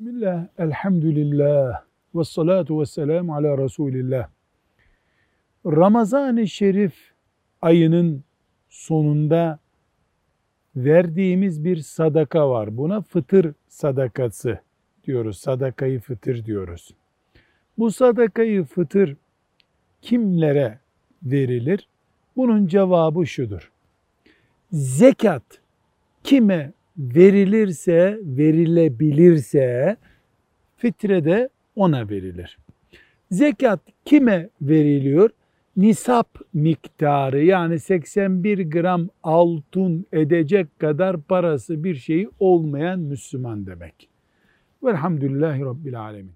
Bismillah, elhamdülillah, ve salatu ve selamu ala Resulillah. Ramazan-ı Şerif ayının sonunda verdiğimiz bir sadaka var. Buna fıtır sadakası diyoruz. Sadakayı fıtır diyoruz. Bu sadakayı fıtır kimlere verilir? Bunun cevabı şudur. Zekat kime verilirse, verilebilirse fitrede ona verilir. Zekat kime veriliyor? Nisap miktarı yani 81 gram altın edecek kadar parası bir şeyi olmayan Müslüman demek. Velhamdülillahi Rabbil Alemin.